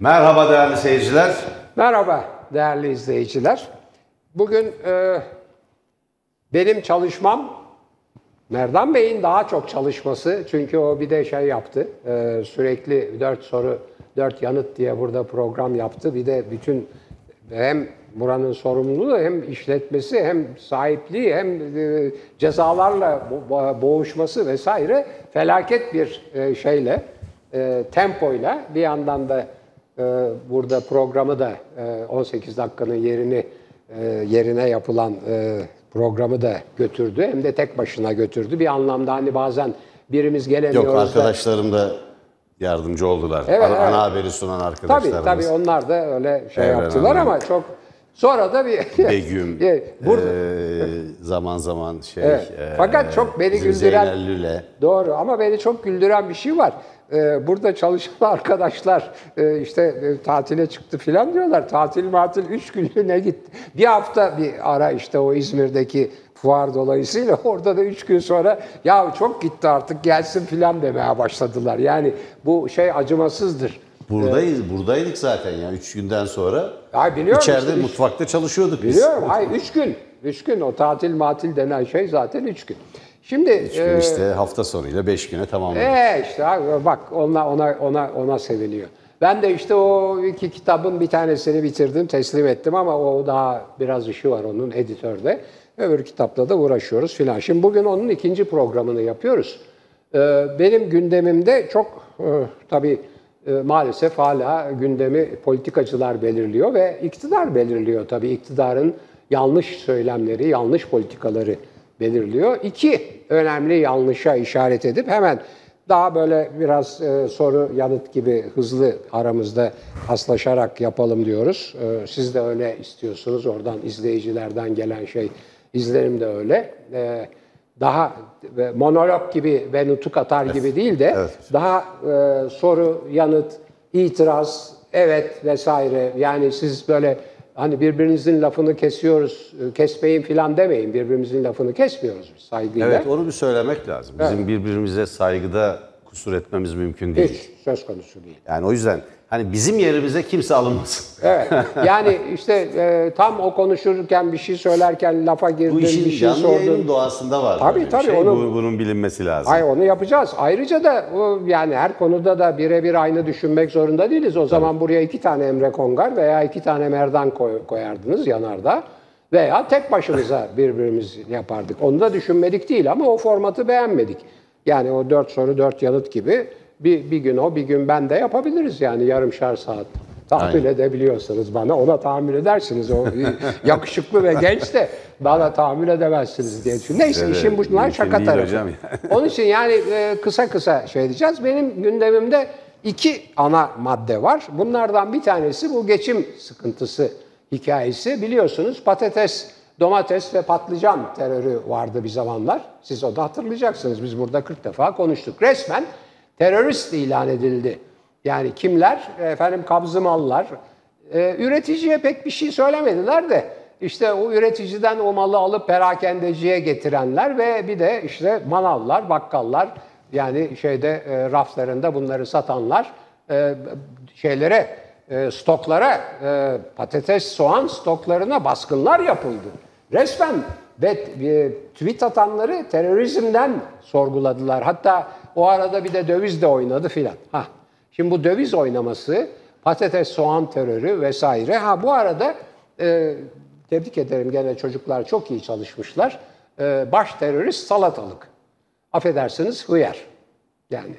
Merhaba değerli seyirciler. Merhaba değerli izleyiciler. Bugün e, benim çalışmam, Merdan Bey'in daha çok çalışması. Çünkü o bir de şey yaptı, e, sürekli dört soru, dört yanıt diye burada program yaptı. Bir de bütün hem buranın sorumluluğu hem işletmesi hem sahipliği hem e, cezalarla bo- boğuşması vesaire felaket bir e, şeyle, e, tempoyla bir yandan da burada programı da e, 18 dakikanın yerini e, yerine yapılan e, programı da götürdü. Hem de tek başına götürdü. Bir anlamda hani bazen birimiz gelemiyoruz Yok da- arkadaşlarım da yardımcı oldular. Evet, ana, evet. ana haberi sunan Tabii arkadaşlarımız. tabii onlar da öyle şey Evren yaptılar Hanım. ama çok sonra da bir Begüm, burada eee, zaman zaman şey. Evet. eee, Fakat çok beni güldüren-. Doğru ama beni çok güldüren bir şey var. Ee, burada çalışan arkadaşlar e, işte e, tatile çıktı filan diyorlar. Tatil matil üç günlüğüne gitti. Bir hafta bir ara işte o İzmir'deki fuar dolayısıyla orada da üç gün sonra ya çok gitti artık gelsin filan demeye başladılar. Yani bu şey acımasızdır. Buradayız, buradaydık zaten yani üç günden sonra. Ay biliyorum İçeride işte, mutfakta çalışıyorduk biz. Biliyorum. Hayır üç gün. Üç gün o tatil matil denen şey zaten üç gün. Şimdi Üç gün e, işte hafta sonuyla beş güne tamamladık. Ee işte bak ona ona ona ona seviniyor. Ben de işte o iki kitabın bir tanesini bitirdim, teslim ettim ama o daha biraz işi var onun editörde. Öbür kitapla da uğraşıyoruz filan. Şimdi bugün onun ikinci programını yapıyoruz. Ee, benim gündemimde çok e, tabii e, maalesef hala gündemi politikacılar belirliyor ve iktidar belirliyor tabii iktidarın yanlış söylemleri, yanlış politikaları belirliyor. İki önemli yanlışa işaret edip hemen daha böyle biraz e, soru yanıt gibi hızlı aramızda paslaşarak yapalım diyoruz. E, siz de öyle istiyorsunuz. Oradan izleyicilerden gelen şey izlenim de öyle. E, daha e, monolog gibi ve nutuk atar gibi değil de daha e, soru, yanıt, itiraz, evet vesaire. Yani siz böyle hani birbirinizin lafını kesiyoruz, e, kesmeyin filan demeyin. Birbirimizin lafını kesmiyoruz biz saygıyla. Evet onu bir söylemek lazım. Bizim birbirimize saygıda kusur etmemiz mümkün değil. Hiç söz konusu değil. Yani o yüzden hani bizim yerimize kimse alınmasın. Evet. Yani işte e, tam o konuşurken bir şey söylerken lafa girdin, Bu işin bir şey canlı yayının sordun. doğasında var. Tabii, böyle bir tabii, Şey. onu- Bu- bunun bilinmesi lazım. Ay onu yapacağız. Ayrıca da o, yani her konuda da birebir aynı düşünmek zorunda değiliz. O zaman buraya iki tane Emre Kongar veya iki tane Merdan koy- koyardınız yanarda. Veya tek başımıza birbirimiz yapardık. Onu da düşünmedik değil ama o formatı beğenmedik. Yani o dört soru dört yanıt gibi bir, bir gün o bir gün ben de yapabiliriz yani yarımşar saat. Tahammül edebiliyorsanız bana ona tahammül edersiniz. O yakışıklı ve genç de bana tahammül edemezsiniz diye düşünüyorum. Neyse Evet, işin bunlar şaka tarafı. hocam. Onun için yani e, kısa kısa şey edeceğiz. Benim gündemimde iki ana madde var. Bunlardan bir tanesi bu geçim sıkıntısı hikayesi. Biliyorsunuz patates, domates ve patlıcan terörü vardı bir zamanlar. Siz o da hatırlayacaksınız. Biz burada 40 defa konuştuk. Resmen terörist ilan edildi. Yani kimler? Efendim kabzımallar. Ee, üreticiye pek bir şey söylemediler de işte o üreticiden o malı alıp perakendeciye getirenler ve bir de işte manavlar, bakkallar yani şeyde e, raflarında bunları satanlar e, şeylere e, stoklara e, patates, soğan stoklarına baskınlar yapıldı. Resmen ve e, tweet atanları terörizmden sorguladılar. Hatta o arada bir de döviz de oynadı filan. Ha. Şimdi bu döviz oynaması, patates, soğan terörü vesaire. Ha bu arada e, tebrik ederim gene çocuklar çok iyi çalışmışlar. E, baş terörist salatalık. Affedersiniz hıyar. Yani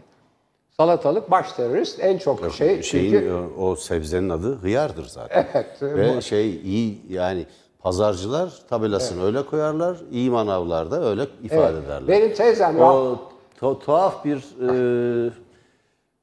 salatalık baş terörist en çok şey. Şeyin çünkü, o, o sebzenin adı hıyardır zaten. Evet, Ve şey iyi yani pazarcılar tabelasını öyle koyarlar, iyi manavlar da öyle ifade ederler. benim teyzem O tu- tuhaf bir e,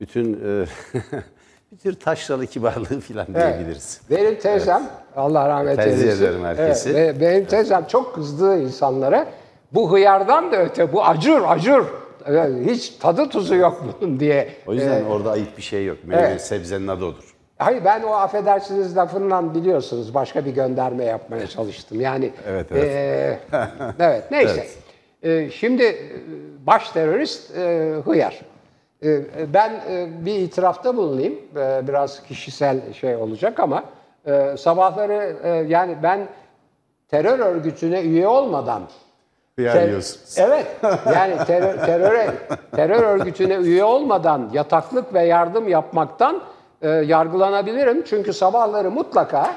bütün e, bir tür taşralı kibarlığı falan diyebiliriz. Benim teyzem, Allah rahmet Tenzih eylesin. ederim herkesi. Evet, ve benim teyzem çok kızdığı insanlara bu hıyardan da öte, bu acur, acur. Evet, Hiç tadı tuzu yok bunun diye. O yüzden orada ayıp bir şey yok. Meyve sebzenin adı odur. Hayır ben o affedersiniz lafından biliyorsunuz başka bir gönderme yapmaya çalıştım. Yani Evet, evet. eee, evet neyse. Şimdi e, baş terörist e, hıyar. e, ben e, bir itirafta bulunayım. E, Biraz kişisel şey olacak ama e, sabahları e, yani ben terör örgütüne üye olmadan Ter- yiyorsunuz. Evet. Yani terör, teröre, terör örgütüne üye olmadan yataklık ve yardım yapmaktan e, yargılanabilirim. Çünkü sabahları mutlaka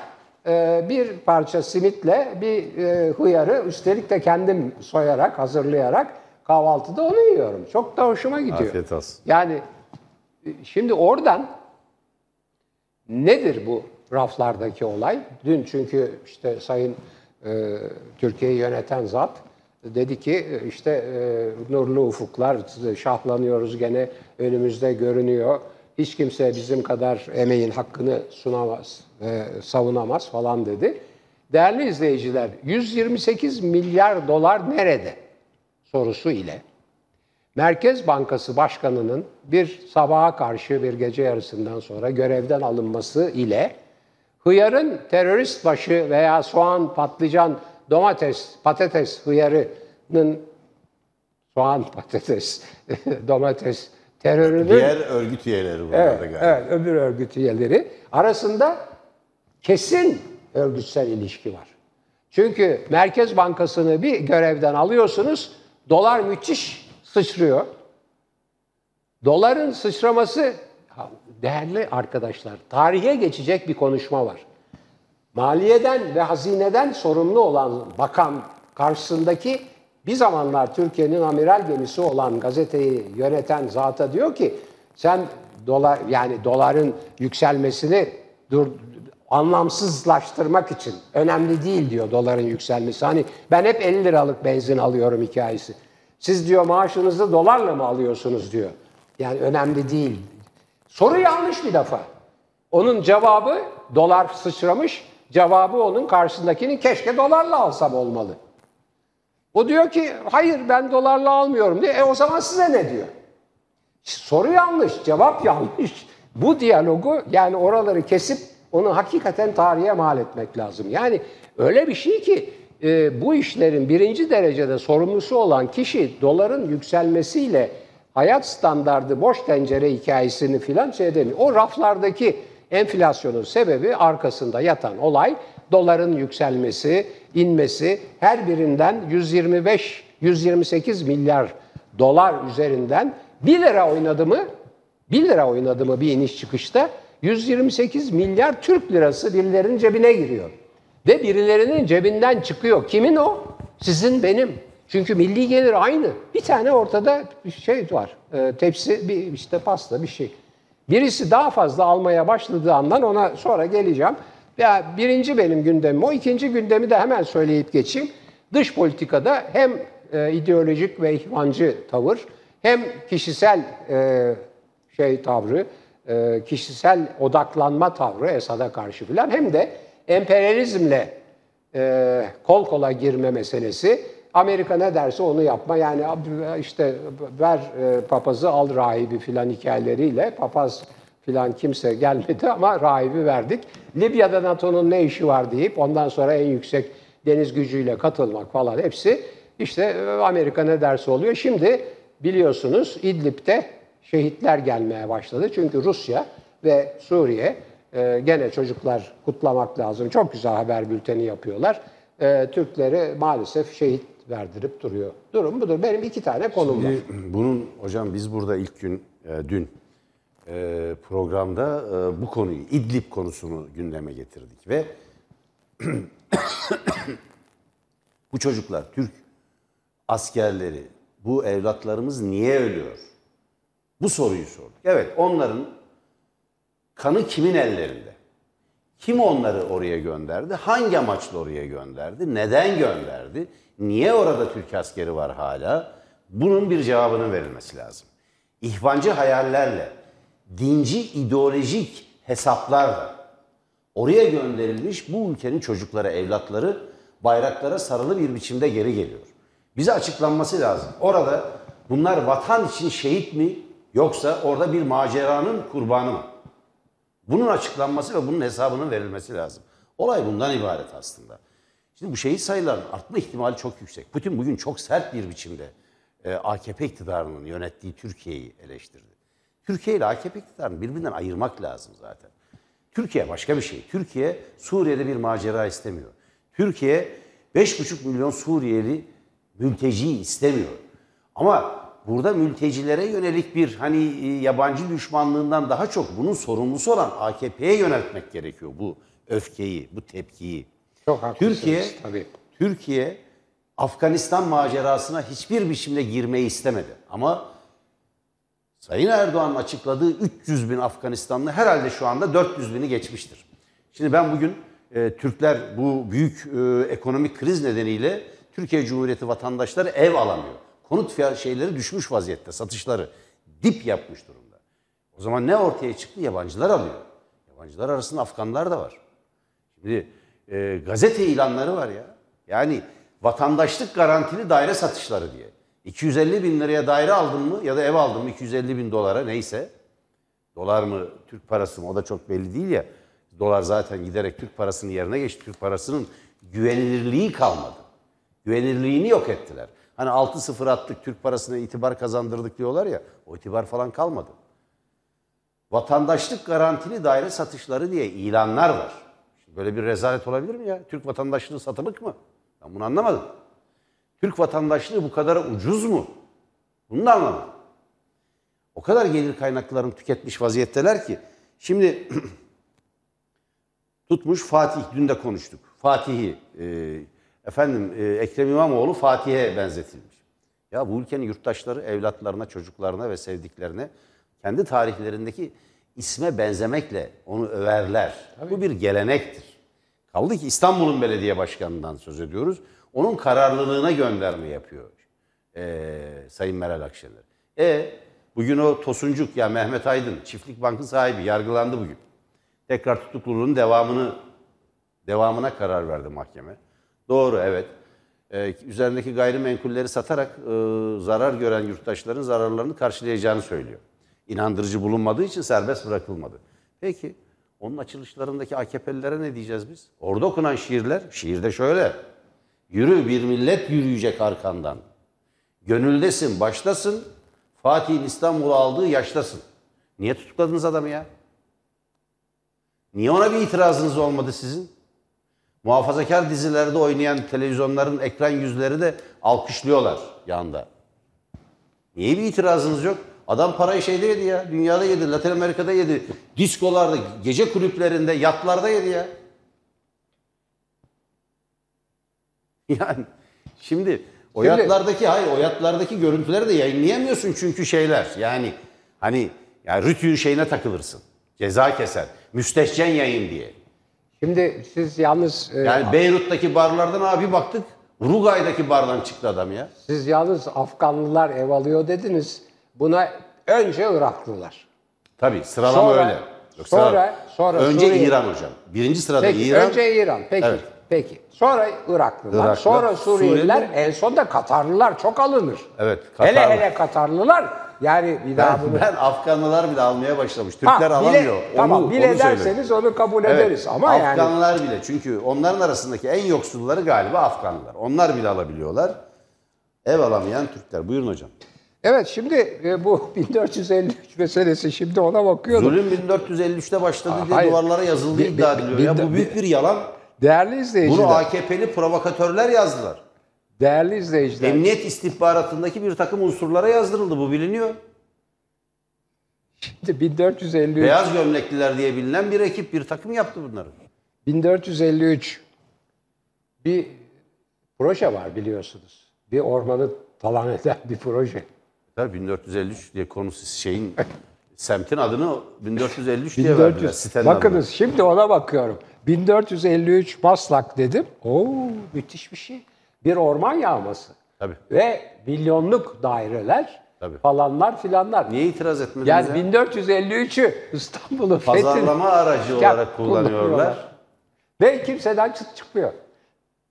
e, bir parça simitle bir e, hıyarı üstelik de kendim soyarak, hazırlayarak kahvaltıda onu yiyorum. Çok da hoşuma gidiyor. Afiyet olsun. Yani e, şimdi oradan nedir bu raflardaki olay? Dün çünkü işte Sayın e, Türkiye'yi yöneten zat dedi ki e, işte e, nurlu ufuklar şahlanıyoruz gene önümüzde görünüyor. Hiç kimse bizim kadar emeğin hakkını sunamaz, e, savunamaz falan dedi. Değerli izleyiciler, 128 milyar dolar nerede sorusu ile Merkez Bankası Başkanı'nın bir sabaha karşı bir gece yarısından sonra görevden alınması ile hıyarın terörist başı veya soğan, patlıcan, domates, patates hıyarının soğan, patates, domates terörünün Diğer örgüt üyeleri bunlar Evet, da galiba. evet, öbür örgüt üyeleri arasında kesin örgütsel ilişki var. Çünkü Merkez Bankası'nı bir görevden alıyorsunuz, dolar müthiş sıçrıyor. Doların sıçraması, değerli arkadaşlar, tarihe geçecek bir konuşma var. Maliyeden ve hazineden sorumlu olan bakan karşısındaki bir zamanlar Türkiye'nin amiral gemisi olan gazeteyi yöneten zata diyor ki sen dolar yani doların yükselmesini dur anlamsızlaştırmak için önemli değil diyor doların yükselmesi. Hani ben hep 50 liralık benzin alıyorum hikayesi. Siz diyor maaşınızı dolarla mı alıyorsunuz diyor. Yani önemli değil. Soru yanlış bir defa. Onun cevabı dolar sıçramış. Cevabı onun karşısındakinin keşke dolarla alsam olmalı. O diyor ki hayır ben dolarla almıyorum diyor. E o zaman size ne diyor? Soru yanlış, cevap yanlış. Bu diyalogu yani oraları kesip onu hakikaten tarihe mal etmek lazım. Yani öyle bir şey ki e, bu işlerin birinci derecede sorumlusu olan kişi doların yükselmesiyle hayat standardı boş tencere hikayesini filan şey edemiyor. O raflardaki enflasyonun sebebi arkasında yatan olay doların yükselmesi, inmesi, her birinden 125 128 milyar dolar üzerinden 1 lira oynadı mı? 1 lira oynadı mı bir iniş çıkışta 128 milyar Türk lirası birilerinin cebine giriyor. Ve birilerinin cebinden çıkıyor. Kimin o? Sizin benim. Çünkü milli gelir aynı. Bir tane ortada şey var. E, tepsi, bir işte pasta bir şey. Birisi daha fazla almaya başladığı andan ona sonra geleceğim. Ya birinci benim gündemim o. ikinci gündemi de hemen söyleyip geçeyim. Dış politikada hem e, ideolojik ve ihvancı tavır hem kişisel e, şey tavrı, e, kişisel odaklanma tavrı Esad'a karşı filan hem de emperyalizmle e, kol kola girme meselesi. Amerika ne derse onu yapma. Yani işte ver e, papazı al rahibi filan hikayeleriyle papaz filan kimse gelmedi ama rahibi verdik. Libya'da NATO'nun ne işi var deyip ondan sonra en yüksek deniz gücüyle katılmak falan hepsi işte e, Amerika ne derse oluyor. Şimdi biliyorsunuz İdlib'de şehitler gelmeye başladı. Çünkü Rusya ve Suriye e, gene çocuklar kutlamak lazım. Çok güzel haber bülteni yapıyorlar. Türkleri maalesef şehit verdirip duruyor. Durum budur. Benim iki tane konum var. Şimdi bunun hocam biz burada ilk gün e, dün e, programda e, bu konuyu İdlib konusunu gündeme getirdik ve bu çocuklar Türk askerleri bu evlatlarımız niye ölüyor? Bu soruyu sorduk. Evet onların kanı kimin ellerinde? Kim onları oraya gönderdi? Hangi amaçla oraya gönderdi? Neden gönderdi? Niye orada Türk askeri var hala? Bunun bir cevabının verilmesi lazım. İhvancı hayallerle, dinci ideolojik hesaplarla oraya gönderilmiş bu ülkenin çocukları, evlatları bayraklara sarılı bir biçimde geri geliyor. Bize açıklanması lazım. Orada bunlar vatan için şehit mi yoksa orada bir maceranın kurbanı mı? Bunun açıklanması ve bunun hesabının verilmesi lazım. Olay bundan ibaret aslında. Şimdi bu şehit sayılarının artma ihtimali çok yüksek. Putin bugün çok sert bir biçimde e, AKP iktidarının yönettiği Türkiye'yi eleştirdi. Türkiye ile AKP iktidarını birbirinden ayırmak lazım zaten. Türkiye başka bir şey. Türkiye Suriye'de bir macera istemiyor. Türkiye 5,5 milyon Suriyeli mülteci istemiyor. Ama burada mültecilere yönelik bir hani e, yabancı düşmanlığından daha çok bunun sorumlusu olan AKP'ye yöneltmek gerekiyor bu öfkeyi, bu tepkiyi. Çok haklısınız Türkiye tabii. Türkiye Afganistan macerasına hiçbir biçimde girmeyi istemedi. Ama Sayın Erdoğan'ın açıkladığı 300 bin Afganistanlı herhalde şu anda 400 bini geçmiştir. Şimdi ben bugün e, Türkler bu büyük e, ekonomik kriz nedeniyle Türkiye Cumhuriyeti vatandaşları ev alamıyor. Konut fiyat şeyleri düşmüş vaziyette, satışları dip yapmış durumda. O zaman ne ortaya çıktı? Yabancılar alıyor. Yabancılar arasında Afganlar da var. Şimdi e, gazete ilanları var ya. Yani vatandaşlık garantili daire satışları diye. 250 bin liraya daire aldın mı ya da ev aldın mı 250 bin dolara neyse. Dolar mı Türk parası mı o da çok belli değil ya. Dolar zaten giderek Türk parasının yerine geçti. Türk parasının güvenilirliği kalmadı. Güvenilirliğini yok ettiler. Hani 6-0 attık Türk parasına itibar kazandırdık diyorlar ya. O itibar falan kalmadı. Vatandaşlık garantili daire satışları diye ilanlar var. Böyle bir rezalet olabilir mi ya? Türk vatandaşlığı satılık mı? Ben bunu anlamadım. Türk vatandaşlığı bu kadar ucuz mu? Bunu da anlamadım. O kadar gelir kaynaklarını tüketmiş vaziyetteler ki. Şimdi tutmuş Fatih, dün de konuştuk. Fatih'i, e, efendim e, Ekrem İmamoğlu Fatih'e benzetilmiş. Ya bu ülkenin yurttaşları evlatlarına, çocuklarına ve sevdiklerine kendi tarihlerindeki isme benzemekle onu överler. Bu bir gelenektir. Kaldı ki İstanbul'un belediye başkanından söz ediyoruz. Onun kararlılığına gönderme yapıyor e, Sayın Meral Akşener. E bugün o Tosuncuk ya Mehmet Aydın çiftlik bankın sahibi yargılandı bugün. Tekrar tutukluluğun devamını devamına karar verdi mahkeme. Doğru evet. Ee, üzerindeki gayrimenkulleri satarak e, zarar gören yurttaşların zararlarını karşılayacağını söylüyor. İnandırıcı bulunmadığı için serbest bırakılmadı. Peki onun açılışlarındaki AKP'lilere ne diyeceğiz biz? Orada okunan şiirler, şiirde şöyle. Yürü bir millet yürüyecek arkandan. Gönüldesin, baştasın. Fatih'in İstanbul'u aldığı yaştasın. Niye tutukladınız adamı ya? Niye ona bir itirazınız olmadı sizin? Muhafazakar dizilerde oynayan televizyonların ekran yüzleri de alkışlıyorlar yanda. Niye bir itirazınız yok? Adam parayı şeyde yedi ya. Dünyada yedi, Latin Amerika'da yedi. Diskolarda, gece kulüplerinde, yatlarda yedi ya. Yani şimdi o Şimdi- yatlardaki hayır o yatlardaki görüntüleri de yayınlayamıyorsun çünkü şeyler. Yani hani ya Rütü'nün şeyine takılırsın. Ceza keser. Müstehcen yayın diye. Şimdi siz yalnız e, Yani Beyrut'taki barlardan abi baktık. Uruguay'daki bardan çıktı adam ya. siz yalnız Afganlılar ev alıyor dediniz. Buna önce Iraklılar. Tabii sıralama Sonra- öyle. Yok, sonra- sıralama. sonra Önce Suriye. İran hocam. Birinci sırada Peki İran. önce İran. Peki. Evet. Peki. Sonra Iraklılar, Iraklılar, sonra Suriyeliler, Suriyeliler. en son da Katarlılar çok alınır. Evet, Hele Katarlı. hele Katarlılar yani bir daha Ben, bunu ben Afganlılar bile almaya başlamış. Ha, Türkler bile- alamıyor. Tamam onu, bile onu derseniz onu kabul Evet, ederiz ama yani Afganlar bile çünkü onların arasındaki en yoksulları galiba Afganlılar. Onlar bile alabiliyorlar. Ev alamayan Türkler. Buyurun hocam. Evet şimdi e, bu 1453 meselesi şimdi ona bakıyorum. Zulüm 1453'te başladı Aa, diye hayır. duvarlara yazıldığı Bir- iddia ediliyor. bir- ya bu büyük bir yalan. Değerli izleyiciler, Bunu AKP'li provokatörler yazdılar. değerli izleyiciler. Emniyet istihbaratındaki bir takım unsurlara yazdırıldı. Bu biliniyor. Şimdi 1453 Beyaz gömlekliler diye bilinen bir ekip, bir takım yaptı bunları. 1453 bir proje var biliyorsunuz. Bir ormanı talan eden bir proje. Tabii 1453 diye konusu şeyin semtin adını 1453 diye verdiler. 1400. Sitenin Bakınız şimdi ona bakıyorum. 1453 Maslak dedim. Oo müthiş bir şey. Bir orman yağması. Tabii. Ve milyonluk daireler Tabii. falanlar filanlar. Niye itiraz etmediniz Yani ya? 1453'ü İstanbul'un fethini- Pazarlama aracı Ya, olarak kullanıyorlar. Ve kimseden çıt çıkmıyor.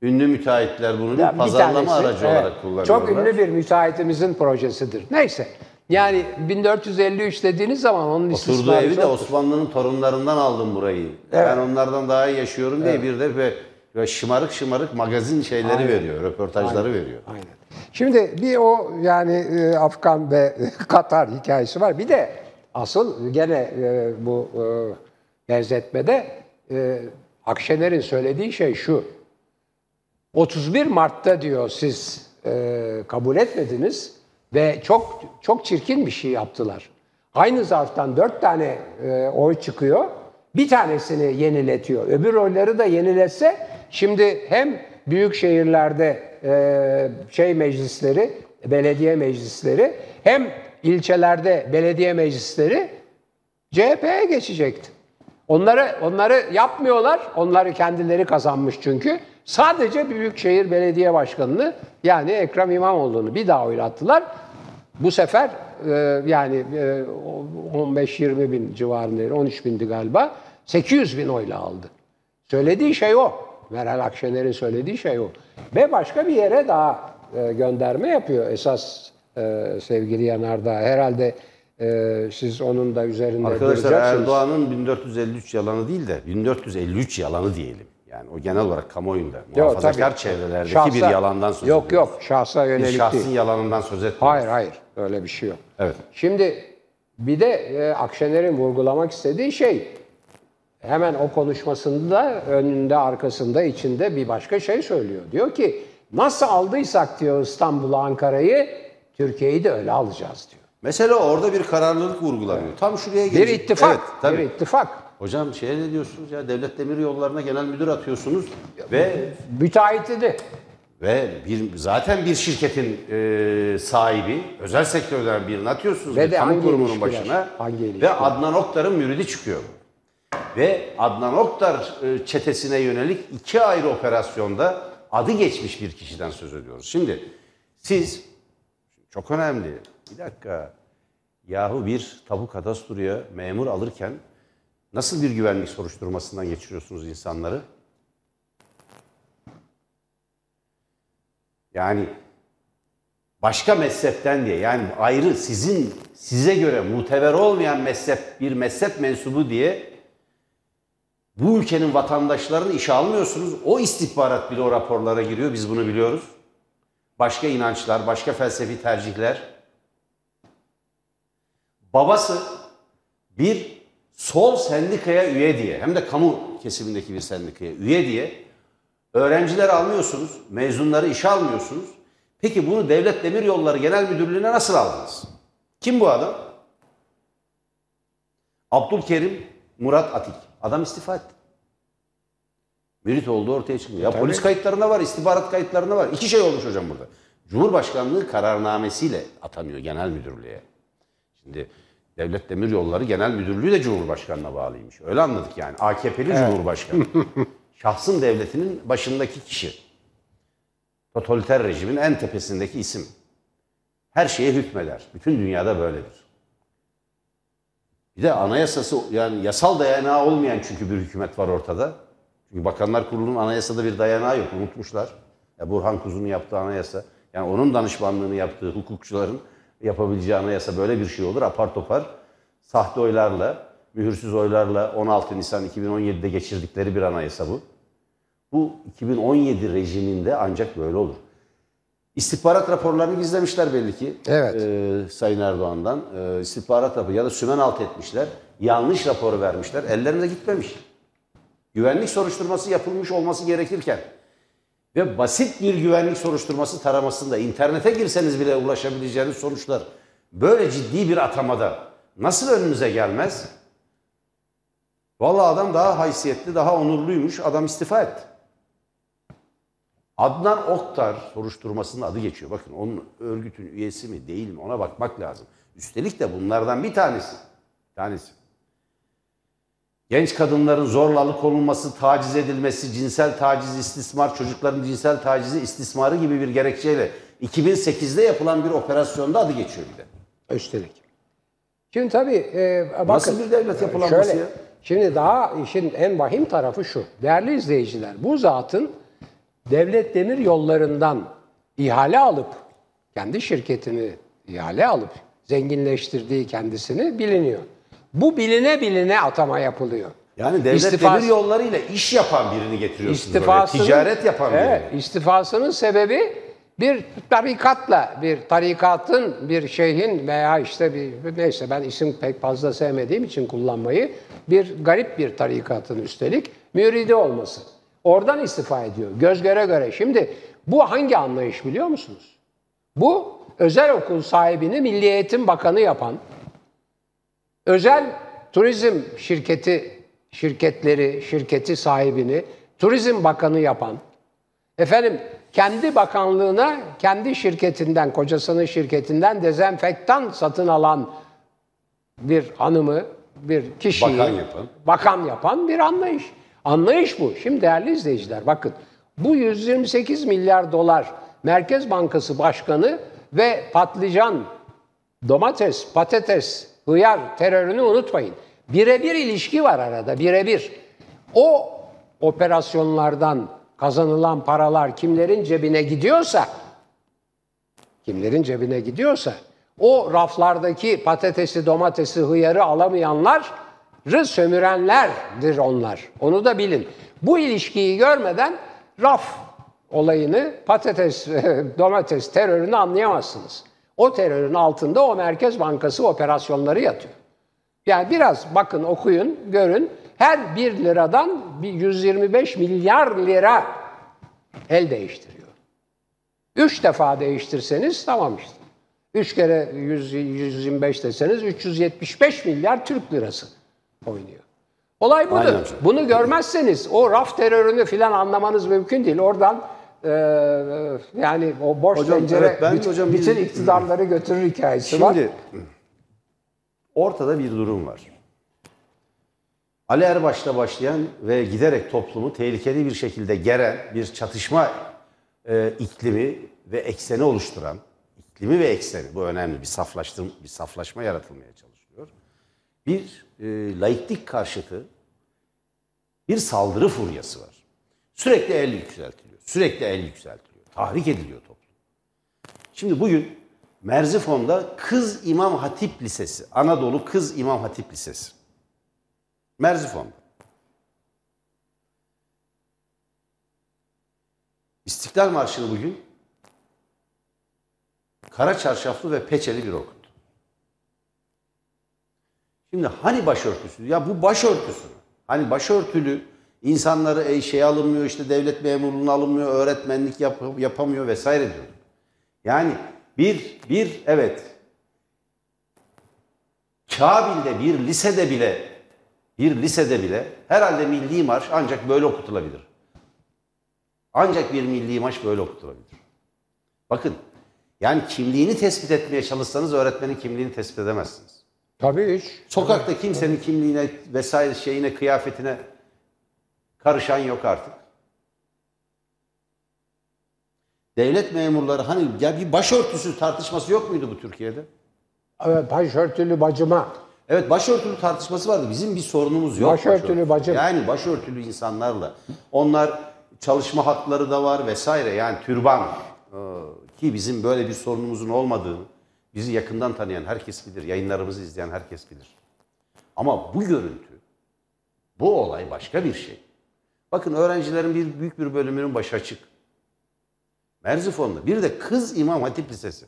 Ünlü müteahhitler bunu Ya pazarlama tanesi, aracı evet, olarak kullanıyorlar. Çok ünlü bir müteahhitimizin projesidir. Neyse. Yani 1453 dediğiniz zaman onun Oturduğu evi de. Osmanlı'nın torunlarından aldım burayı. Evet. Ben onlardan daha iyi yaşıyorum diye bir de böyle, böyle şımarık şımarık magazin şeyleri veriyor, röportajları veriyor. Aynen. Şimdi bir o yani e, Afgan ve Katar hikayesi var. Bir de asıl gene e, bu e, benzetmede Akşener'in söylediği şey şu. 31 Mart'ta diyor siz e, kabul etmediniz ve çok çok çirkin bir şey yaptılar. Aynı zarftan dört tane e, oy çıkıyor. Bir tanesini yeniletiyor. Öbür oyları da yeniletse şimdi hem büyük şehirlerde e, şey meclisleri, belediye meclisleri hem ilçelerde belediye meclisleri CHP'ye geçecekti. Onları onları yapmıyorlar. Onları kendileri kazanmış çünkü. Sadece Büyükşehir Belediye Başkanı'nı yani Ekrem İmamoğlu'nu bir daha oylattılar. Bu sefer e, yani e, 15-20 bin civarında 13 bindi galiba. 800 bin oyla aldı. Söylediği şey o. Meral Akşener'in söylediği şey o. Ve başka bir yere daha e, gönderme yapıyor esas e, sevgili Yanardağ. Herhalde e, siz onun da üzerinde Arkadaşlar. Erdoğan'ın 1453 yalanı değil de 1453 yalanı diyelim. Yani o genel olarak kamuoyunda Yok, muhafazakar tabii. çevrelerdeki Şahsa- bir yalandan söz Yok ediyoruz. yok şahsa Bir yönelik şahsın değil. yalanından söz etmiyoruz. Hayır hayır öyle bir şey yok. Evet. Şimdi bir de e, Akşener'in vurgulamak istediği şey hemen o konuşmasında önünde arkasında içinde bir başka şey söylüyor. Diyor ki nasıl aldıysak diyor İstanbul'u Ankara'yı Türkiye'yi de öyle alacağız diyor. Mesela orada bir kararlılık vurgulanıyor. Tam şuraya Bir gelecek. ittifak. Evet, tabii. Bir ittifak. Hocam şeye ne diyorsunuz ya devlet demir yollarına genel müdür atıyorsunuz ve Müteahhitidi. ve bir zaten bir şirketin e, sahibi özel sektörden birini atıyorsunuz Ve de kamu hangi kurumunun ilişkiler? başına Hangi ve? Adnan Oktar'ın müridi çıkıyor. Ve Adnan Oktar e, çetesine yönelik iki ayrı operasyonda adı geçmiş bir kişiden söz ediyoruz. Şimdi siz çok önemli. Bir dakika. Yahu bir tabu kadastroya memur alırken nasıl bir güvenlik soruşturmasından geçiriyorsunuz insanları? Yani başka mezhepten diye yani ayrı sizin size göre muteber olmayan mezhep bir mezhep mensubu diye bu ülkenin vatandaşlarını işe almıyorsunuz. O istihbarat bile o raporlara giriyor. Biz bunu biliyoruz. Başka inançlar, başka felsefi tercihler. Babası bir sol sendikaya üye diye hem de kamu kesimindeki bir sendikaya üye diye öğrencileri almıyorsunuz, mezunları işe almıyorsunuz. Peki bunu Devlet Demiryolları Genel Müdürlüğü'ne nasıl aldınız? Kim bu adam? Abdülkerim Murat Atik. Adam istifa etti. Mürit olduğu ortaya çıkıyor. Ya polis kayıtlarında var, istihbarat kayıtlarında var. İki şey olmuş hocam burada. Cumhurbaşkanlığı kararnamesiyle atanıyor genel müdürlüğe. Şimdi Devlet Demiryolları Genel Müdürlüğü de Cumhurbaşkanı'na bağlıymış. Öyle anladık yani. AKP'li Cumhurbaşkanı. Şahsın devletinin başındaki kişi. Totaliter rejimin en tepesindeki isim. Her şeye hükmeder. Bütün dünyada böyledir. Bir de anayasası yani yasal dayanağı olmayan çünkü bir hükümet var ortada. Çünkü Bakanlar Kurulu'nun anayasada bir dayanağı yok. Unutmuşlar. Ya Burhan Kuzu'nun yaptığı anayasa. Yani onun danışmanlığını yaptığı hukukçuların yapabileceği anayasa böyle bir şey olur. Apar topar sahte oylarla, mühürsüz oylarla 16 Nisan 2017'de geçirdikleri bir anayasa bu. Bu 2017 rejiminde ancak böyle olur. İstihbarat raporlarını gizlemişler belli ki. Evet. Ee, Sayın Erdoğan'dan. Ee, istihbarat raporu ya da sümen alt etmişler. Yanlış raporu vermişler. Ellerine gitmemiş. Güvenlik soruşturması yapılmış olması gerekirken ve basit bir güvenlik soruşturması taramasında internete girseniz bile ulaşabileceğiniz sonuçlar böyle ciddi bir atamada nasıl önünüze gelmez? Vallahi adam daha haysiyetli, daha onurluymuş. Adam istifa etti. Adnan Oktar soruşturmasının adı geçiyor. Bakın onun örgütün üyesi mi değil mi ona bakmak lazım. Üstelik de bunlardan bir tanesi. Bir tanesi. Genç kadınların zorla alıkonulması, taciz edilmesi, cinsel taciz, istismar, çocukların cinsel tacizi, istismarı gibi bir gerekçeyle 2008'de yapılan bir operasyonda adı geçiyor bir de. Üstelik. Şimdi tabii e, bakın. Nasıl bir devlet yapılanması şöyle, ya? Şimdi daha işin en vahim tarafı şu. Değerli izleyiciler bu zatın devlet demir yollarından ihale alıp kendi şirketini ihale alıp zenginleştirdiği kendisini biliniyor. Bu biline biline atama yapılıyor. Yani devlet İstifas- demir yollarıyla iş yapan birini getiriyorsunuz. İstifasının, Ticaret yapan birini. evet, istifasının sebebi bir tarikatla, bir tarikatın, bir şeyhin veya işte bir neyse ben isim pek fazla sevmediğim için kullanmayı bir garip bir tarikatın üstelik müridi olması. Oradan istifa ediyor. Göz göre göre. Şimdi bu hangi anlayış biliyor musunuz? Bu özel okul sahibini Milli Eğitim Bakanı yapan, özel turizm şirketi şirketleri, şirketi sahibini Turizm Bakanı yapan, efendim kendi bakanlığına, kendi şirketinden, kocasının şirketinden dezenfektan satın alan bir hanımı, bir kişiyi Bakan yapan. bakan yapan bir anlayış. Anlayış bu. Şimdi değerli izleyiciler bakın bu 128 milyar dolar Merkez Bankası Başkanı ve patlıcan, domates, patates, hıyar terörünü unutmayın. Birebir ilişki var arada, birebir. O operasyonlardan kazanılan paralar kimlerin cebine gidiyorsa, kimlerin cebine gidiyorsa, o raflardaki patatesi, domatesi, hıyarı alamayanları sömürenlerdir onlar. Onu da bilin. Bu ilişkiyi görmeden raf olayını, patates, domates terörünü anlayamazsınız. O terörün altında o Merkez Bankası operasyonları yatıyor. Yani biraz bakın okuyun, görün. Her 1 liradan bir 125 milyar lira el değiştiriyor. Üç defa değiştirseniz tamam işte. Üç kere 100, 125 deseniz 375 milyar Türk lirası oynuyor. Olay budur. Aynen. Bunu görmezseniz o raf terörünü filan anlamanız mümkün değil. Oradan e, yani o boş Hocam, pencere evet, ben bütün, hocam bütün iktidarları götürür hikayesi var. Şimdi ortada bir durum var. Ali Erbaş'la başlayan ve giderek toplumu tehlikeli bir şekilde geren bir çatışma e, iklimi ve ekseni oluşturan, iklimi ve ekseni bu önemli bir saflaştırma, bir saflaşma yaratılmaya çalışıyor. Bir e, laiklik karşıtı bir saldırı furyası var. Sürekli el yükseltiliyor. Sürekli el yükseltiliyor. Tahrik ediliyor toplum. Şimdi bugün Merzifon'da Kız İmam Hatip Lisesi, Anadolu Kız İmam Hatip Lisesi. Merzifon'da. İstiklal Marşı'nı bugün kara çarşaflı ve peçeli bir okuttu. Şimdi hani başörtüsü? Ya bu başörtüsü. Hani başörtülü insanları e, şey alınmıyor işte devlet memurluğuna alınmıyor, öğretmenlik yap- yapamıyor vesaire diyor. Yani bir, bir evet Kabil'de bir lisede bile bir lisede bile herhalde milli marş ancak böyle okutulabilir. Ancak bir milli marş böyle okutulabilir. Bakın yani kimliğini tespit etmeye çalışsanız öğretmenin kimliğini tespit edemezsiniz. Tabii hiç. Sokakta kimsenin kimliğine vesaire şeyine, kıyafetine karışan yok artık. Devlet memurları hani ya bir başörtüsü tartışması yok muydu bu Türkiye'de? Evet, başörtülü bacıma. Evet başörtülü tartışması vardı. Bizim bir sorunumuz yok. Başörtülü bacım. Yani başörtülü insanlarla. Onlar çalışma hakları da var vesaire. Yani türban ee, ki bizim böyle bir sorunumuzun olmadığını bizi yakından tanıyan herkes bilir. Yayınlarımızı izleyen herkes bilir. Ama bu görüntü, bu olay başka bir şey. Bakın öğrencilerin bir büyük bir bölümünün başı açık. Merzifon'da bir de kız İmam Hatip Lisesi.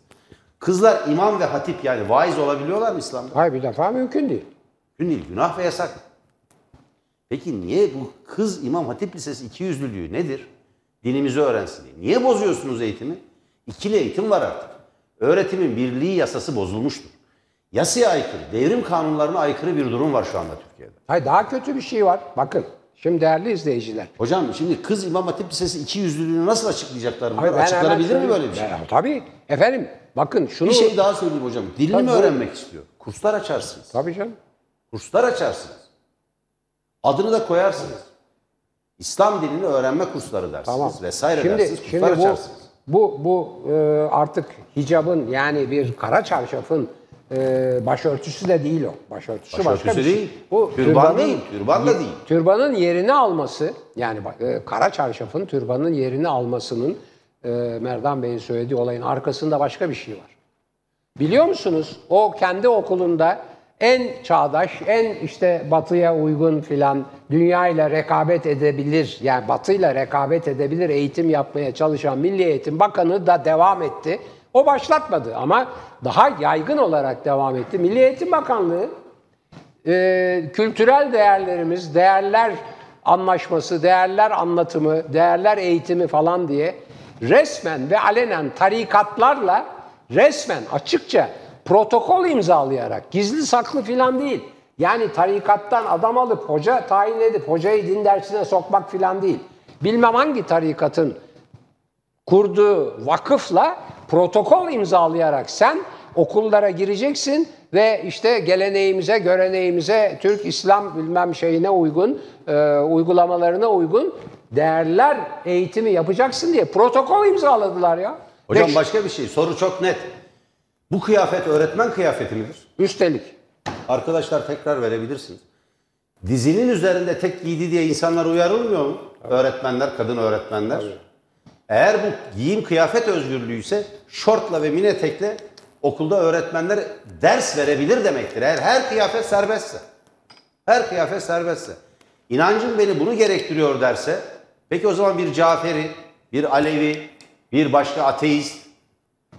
Kızlar imam ve hatip yani vaiz olabiliyorlar mı İslam'da? Hayır bir defa mümkün değil. Gün değil, günah ve yasak. Peki niye bu kız İmam Hatip Lisesi ikiyüzlülüğü nedir? Dinimizi öğrensin diye. Niye bozuyorsunuz eğitimi? İkili eğitim var artık. Öğretimin birliği yasası bozulmuştur. Yasaya aykırı, devrim kanunlarına aykırı bir durum var şu anda Türkiye'de. Hayır daha kötü bir şey var. Bakın şimdi değerli izleyiciler. Hocam şimdi kız İmam Hatip Lisesi ikiyüzlülüğünü nasıl açıklayacaklar? Hayır, ben Açıklanabilir mi böyle bir şey? Ya, tabii. Efendim bakın şunu... Bir şey daha söyleyeyim hocam. Dilini Tabii, mi öğrenmek istiyor? Kurslar açarsınız. Tabii canım. Kurslar açarsınız. Adını da koyarsınız. İslam dilini öğrenme kursları dersiniz Tamam. vesaire şimdi, dersiniz. şimdi Kurslar bu, açarsınız. bu, bu e, artık hicabın yani bir kara çarşafın e, başörtüsü de değil o. Başörtüsü, başka Başörtüsü bir şey. değil. Türban değil, türban da değil. Türbanın yerini alması yani e, kara çarşafın türbanın yerini almasının e, Merdan Bey'in söylediği olayın arkasında başka bir şey var. Biliyor musunuz o kendi okulunda en çağdaş, en işte batıya uygun filan dünyayla rekabet edebilir, yani batıyla rekabet edebilir eğitim yapmaya çalışan Milli Eğitim Bakanı da devam etti. O başlatmadı ama daha yaygın olarak devam etti. Milli Eğitim Bakanlığı e, kültürel değerlerimiz, değerler anlaşması, değerler anlatımı, değerler eğitimi falan diye resmen ve alenen tarikatlarla resmen açıkça protokol imzalayarak gizli saklı filan değil. Yani tarikattan adam alıp hoca tayin edip hocayı din dersine sokmak filan değil. Bilmem hangi tarikatın kurduğu vakıfla protokol imzalayarak sen okullara gireceksin ve işte geleneğimize, göreneğimize, Türk İslam bilmem şeyine uygun, e, uygulamalarına uygun değerler eğitimi yapacaksın diye protokol imzaladılar ya. Hocam Beş- başka bir şey. Soru çok net. Bu kıyafet öğretmen kıyafeti midir? Üstelik. Arkadaşlar tekrar verebilirsiniz. Dizinin üzerinde tek giydi diye insanlar uyarılmıyor mu? Öğretmenler, kadın öğretmenler. Eğer bu giyim kıyafet özgürlüğü ise şortla ve mini etekle okulda öğretmenler ders verebilir demektir. Eğer her kıyafet serbestse. Her kıyafet serbestse. İnancım beni bunu gerektiriyor derse, peki o zaman bir Caferi, bir Alevi, bir başka ateist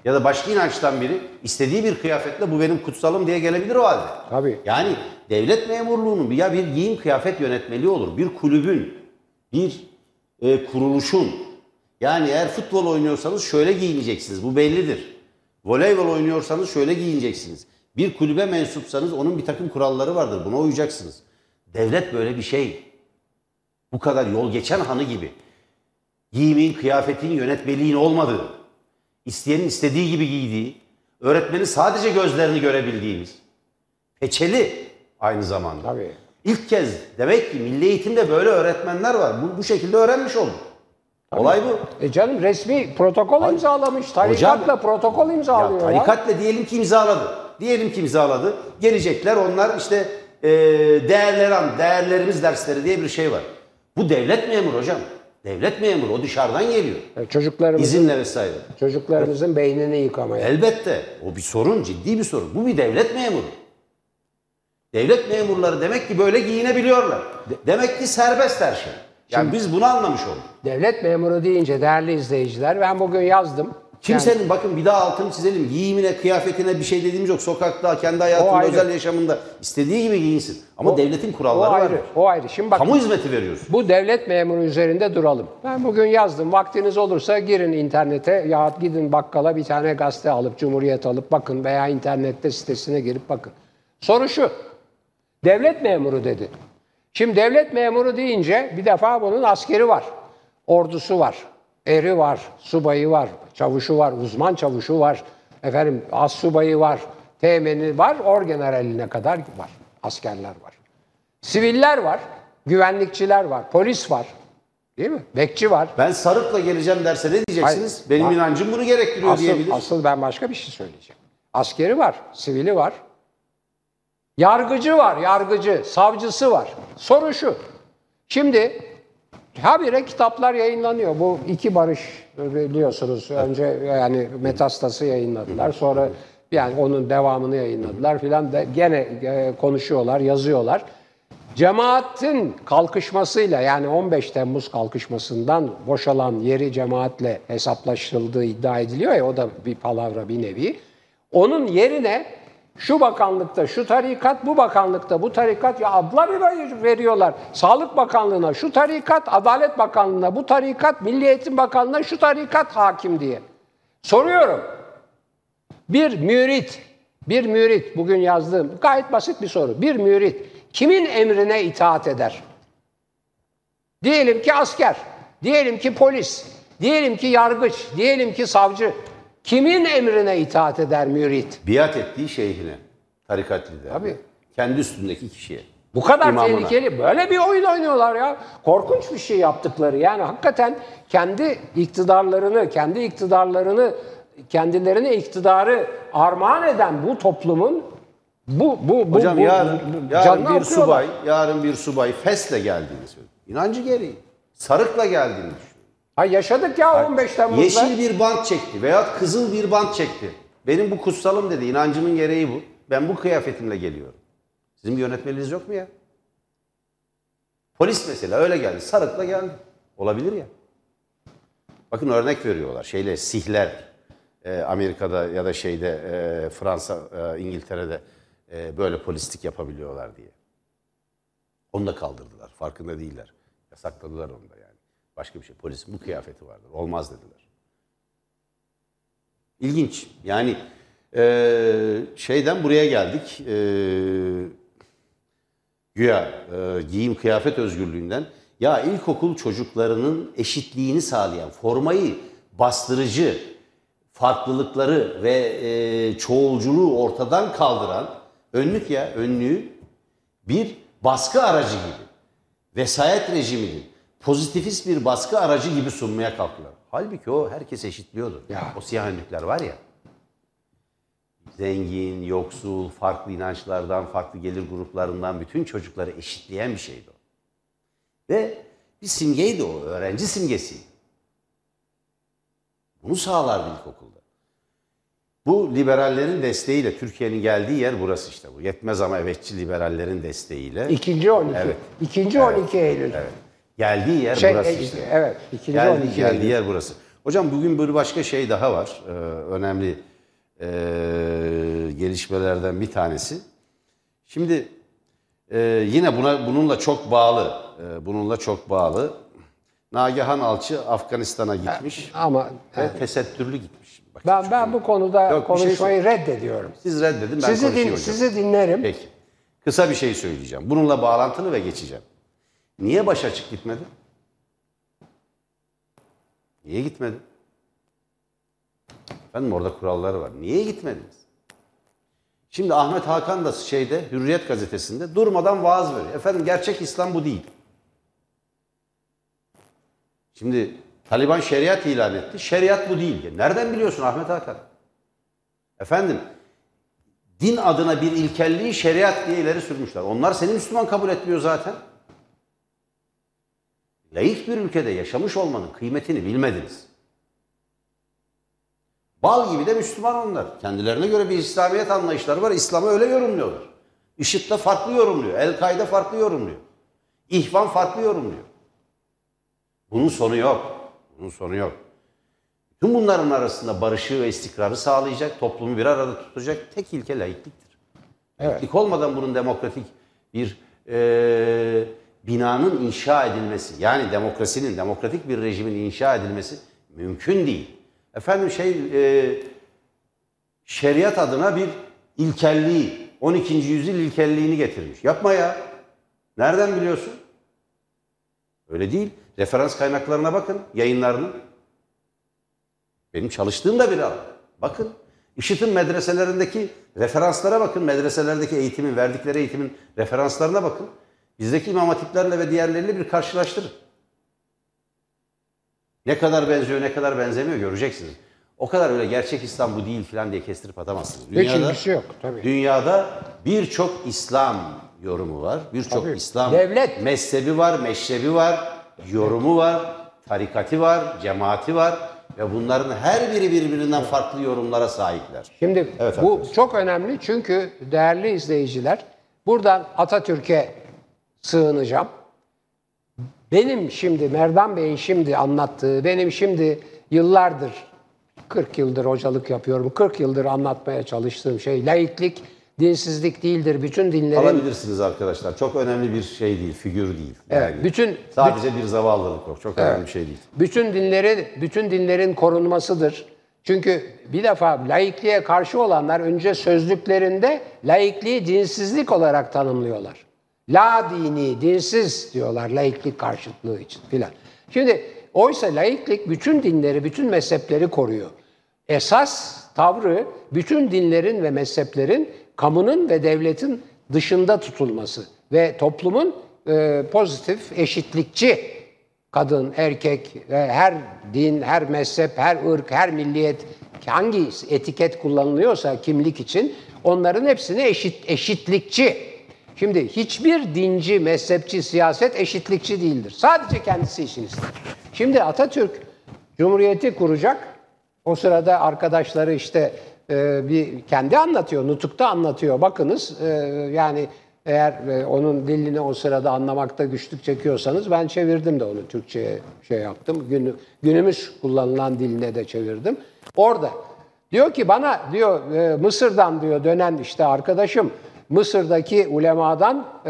ya da başka inançtan biri istediği bir kıyafetle bu benim kutsalım diye gelebilir o halde. Tabii. Yani devlet memurluğunun ya bir giyim kıyafet yönetmeliği olur, bir kulübün, bir e, kuruluşun. Yani eğer futbol oynuyorsanız şöyle giyineceksiniz, bu bellidir. Voleybol oynuyorsanız şöyle giyineceksiniz. Bir kulübe mensupsanız onun bir takım kuralları vardır, buna uyacaksınız. Devlet böyle bir şey. Bu kadar yol geçen hanı gibi. Giyimin, kıyafetin, yönetmeliğin olmadığı, isteyenin istediği gibi giydiği, öğretmenin sadece gözlerini görebildiğimiz, peçeli aynı zamanda. Tabii. İlk kez demek ki milli eğitimde böyle öğretmenler var. Bu, bu şekilde öğrenmiş olduk. Olay bu. E canım resmi protokol imzalamış. Tarikatla protokol Ya imzalıyor. ya. tarikatla diyelim ki imzaladı. Diyelim ki imzaladı. Gelecekler onlar işte e, değerler değerlerimiz dersleri diye bir şey var. Bu devlet memuru hocam. Devlet memuru o dışarıdan geliyor. E, Çocuklarımızın, İzinle vesaire. çocuklarımızın beynini yıkamaya. Elbette. O bir sorun, ciddi bir sorun. Bu bir devlet memuru. Devlet memurları demek ki böyle giyinebiliyorlar. De- demek ki serbest her şey. Yani biz bunu anlamış olduk. Devlet memuru deyince değerli izleyiciler ben bugün yazdım. Kimsenin bakın bir daha altını çizelim. Giyimine, kıyafetine bir şey dediğimiz yok. Sokakta, kendi hayatında, ayrı. özel yaşamında istediği gibi giyinsin. Ama O- devletin o kuralları var. ayrı, o ayrı. Şimdi bak Kamu hizmeti veriyorsun. bu devlet memuru üzerinde duralım. Ben bugün yazdım. Vaktiniz olursa girin internete ya gidin bakkala bir tane gazete alıp Cumhuriyet alıp bakın veya internette sitesine girip bakın. Soru şu. Devlet memuru dedi. Şimdi devlet memuru deyince bir defa bunun askeri var. Ordusu var. Eri var, subayı var, çavuşu var, uzman çavuşu var. Efendim az subayı var, teğmeni var, orgeneraline kadar var. Askerler var. Siviller var, güvenlikçiler var, polis var. Değil mi? Bekçi var. Ben sarıkla geleceğim derse ne diyeceksiniz? Hayır. Benim Bak- inancım bunu gerektiriyor diyebilir. Asıl, asıl ben başka bir şey söyleyeceğim. Askeri var, sivili var. Yargıcı var, yargıcı, savcısı var. Soru şu. Şimdi habire kitaplar yayınlanıyor. Bu iki barış biliyorsunuz. Önce yani Metastas'ı yayınladılar. Sonra yani onun devamını yayınladılar filan da gene e, konuşuyorlar, yazıyorlar. Cemaatin kalkışmasıyla yani 15 Temmuz kalkışmasından boşalan yeri cemaatle hesaplaşıldığı iddia ediliyor ya o da bir palavra bir nevi. Onun yerine şu bakanlıkta şu tarikat, bu bakanlıkta bu tarikat ya adlar bir veriyorlar. Sağlık Bakanlığı'na şu tarikat, Adalet Bakanlığı'na bu tarikat, Milli Eğitim Bakanlığı'na şu tarikat hakim diye. Soruyorum. Bir mürit, bir mürit bugün yazdığım gayet basit bir soru. Bir mürit kimin emrine itaat eder? Diyelim ki asker, diyelim ki polis, diyelim ki yargıç, diyelim ki savcı. Kimin emrine itaat eder mürit? Biat ettiği şeyhine, tarikat lideri. Tabii. Kendi üstündeki kişiye. Bu kadar İmamına. tehlikeli. Böyle bir oyun oynuyorlar ya. Korkunç bir şey yaptıkları. Yani hakikaten kendi iktidarlarını, kendi iktidarlarını, kendilerine iktidarı armağan eden bu toplumun bu bu bu, Hocam bu, yarın, bu- yarın bir okuyorlar. subay, yarın bir subay fesle geldiğini söylüyor. İnancı gereği. Sarıkla geldiğini düşünüyor. Ha yaşadık ya 15 Temmuz'da. Yeşil bir bant çekti veya kızıl bir bant çekti. Benim bu kutsalım dedi. İnancımın gereği bu. Ben bu kıyafetimle geliyorum. Sizin bir yönetmeliğiniz yok mu ya? Polis mesela öyle geldi. Sarıkla geldi. Olabilir ya. Bakın örnek veriyorlar. Şeyle sihler e, Amerika'da ya da şeyde e, Fransa, e, İngiltere'de e, böyle polislik yapabiliyorlar diye. Onu da kaldırdılar. Farkında değiller. Yasakladılar onu da. Başka bir şey. Polisin bu kıyafeti vardır. Olmaz dediler. İlginç. Yani e, şeyden buraya geldik. E, güya e, giyim kıyafet özgürlüğünden ya ilkokul çocuklarının eşitliğini sağlayan, formayı bastırıcı, farklılıkları ve e, çoğulculuğu ortadan kaldıran önlük ya önlüğü bir baskı aracı gibi vesayet rejiminin pozitifist bir baskı aracı gibi sunmaya kalktılar. Halbuki o herkes eşitliyordu. Ya. O siyah önlükler var ya. Zengin, yoksul, farklı inançlardan, farklı gelir gruplarından bütün çocukları eşitleyen bir şeydi o. Ve bir simgeydi o, öğrenci simgesiydi. Bunu sağlardı ilkokulda. Bu liberallerin desteğiyle Türkiye'nin geldiği yer burası işte bu. Yetmez ama evetçi liberallerin desteğiyle. İkinci 12. Evet. İkinci 12 Eylül. Evet. Geldiği yer Şey, burası e, işte. evet, ikinci Geldi, 12 geldiği yer burası. Hocam bugün bir başka şey daha var. Ee, önemli ee, gelişmelerden bir tanesi. Şimdi ee, yine buna bununla çok bağlı. ee, bununla çok bağlı. Nagihan Alçı Afganistan'a gitmiş Ama ve tesettürlü gitmiş. Bak, ben ben bu konuda Yok, şey konuşmayı reddediyorum. siz reddedin ben Sizi, din, hocam. sizi dinlerim. Peki. Kısa bir şey söyleyeceğim. Bununla bağlantılı ve geçeceğim. Niye baş açık gitmedi? Niye gitmedi? Efendim orada kuralları var. Niye gitmediniz? Şimdi Ahmet Hakan da şeyde Hürriyet gazetesinde durmadan vaaz veriyor. Efendim gerçek İslam bu değil. Şimdi Taliban şeriat ilan etti. Şeriat bu değil. Ya Nereden biliyorsun Ahmet Hakan? Efendim din adına bir ilkelliği şeriat diye ileri sürmüşler. Onlar seni Müslüman kabul etmiyor zaten. Laik bir ülkede yaşamış olmanın kıymetini bilmediniz. Bal gibi de Müslüman onlar. Kendilerine göre bir İslamiyet anlayışları var. İslam'ı öyle yorumluyorlar. IŞİD de farklı yorumluyor. El-Kaide farklı yorumluyor. İhvan farklı yorumluyor. Bunun sonu yok. Bunun sonu yok. Tüm bunların arasında barışı ve istikrarı sağlayacak, toplumu bir arada tutacak tek ilke laikliktir. Evet. Laiklik olmadan bunun demokratik bir e, binanın inşa edilmesi, yani demokrasinin, demokratik bir rejimin inşa edilmesi mümkün değil. Efendim şey, e, şeriat adına bir ilkelliği, 12. yüzyıl ilkelliğini getirmiş. Yapma ya. Nereden biliyorsun? Öyle değil. Referans kaynaklarına bakın, yayınlarının. Benim çalıştığım da bir alan. Bakın. IŞİD'in medreselerindeki referanslara bakın. Medreselerdeki eğitimin, verdikleri eğitimin referanslarına bakın. Bizdeki imam hatiplerle ve diğerleriyle bir karşılaştırın. Ne kadar benziyor, ne kadar benzemiyor göreceksiniz. O kadar öyle gerçek İslam bu değil falan diye kestirip atamazsınız. Hiç ilgisi yok tabii. Dünyada birçok İslam yorumu var. Birçok. İslam Devlet. mezhebi var, meşrebi var, yorumu var, tarikati var, cemaati var ve bunların her biri birbirinden farklı yorumlara sahipler. Şimdi Evet, bu arkadaşlar. çok önemli çünkü değerli izleyiciler buradan Atatürk'e sığınacağım. Benim şimdi Merdan Bey'in şimdi anlattığı, benim şimdi yıllardır 40 yıldır hocalık yapıyorum. 40 yıldır anlatmaya çalıştığım şey laiklik dinsizlik değildir. Bütün dinlerin Alabilirsiniz arkadaşlar. Çok önemli bir şey değil, figür değil. Evet, bütün- sadece bir zavallılık o. Çok önemli bir şey değil. bütün dinlerin bütün dinlerin korunmasıdır. Çünkü bir defa laikliğe karşı olanlar önce sözlüklerinde laikliği dinsizlik olarak tanımlıyorlar. La dini, dinsiz diyorlar laiklik karşıtlığı için filan. Şimdi oysa laiklik bütün dinleri, bütün mezhepleri koruyor. Esas tavrı bütün dinlerin ve mezheplerin kamunun ve devletin dışında tutulması ve toplumun e, pozitif, eşitlikçi kadın, erkek, e, her din, her mezhep, her ırk, her milliyet hangi etiket kullanılıyorsa kimlik için onların hepsini eşit eşitlikçi. Şimdi hiçbir dinci, mezhepçi, siyaset eşitlikçi değildir. Sadece kendisi için ister. Şimdi Atatürk Cumhuriyeti kuracak. O sırada arkadaşları işte e, bir kendi anlatıyor, nutukta anlatıyor. Bakınız e, yani Eğer e, onun dilini o sırada anlamakta güçlük çekiyorsanız ben çevirdim de onu Türkçe'ye şey yaptım. Günü, günümüz kullanılan diline de çevirdim. Orada diyor ki bana diyor e, Mısır'dan diyor dönen işte arkadaşım Mısır'daki ulemadan e,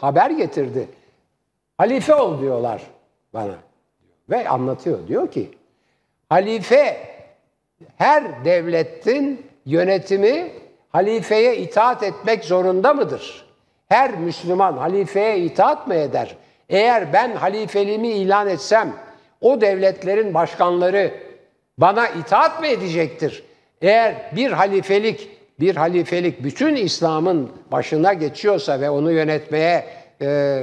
haber getirdi. Halife ol diyorlar bana. Ve anlatıyor. Diyor ki halife her devletin yönetimi halifeye itaat etmek zorunda mıdır? Her Müslüman halifeye itaat mı eder? Eğer ben halifeliğimi ilan etsem o devletlerin başkanları bana itaat mı edecektir? Eğer bir halifelik bir halifelik bütün İslam'ın başına geçiyorsa ve onu yönetmeye e,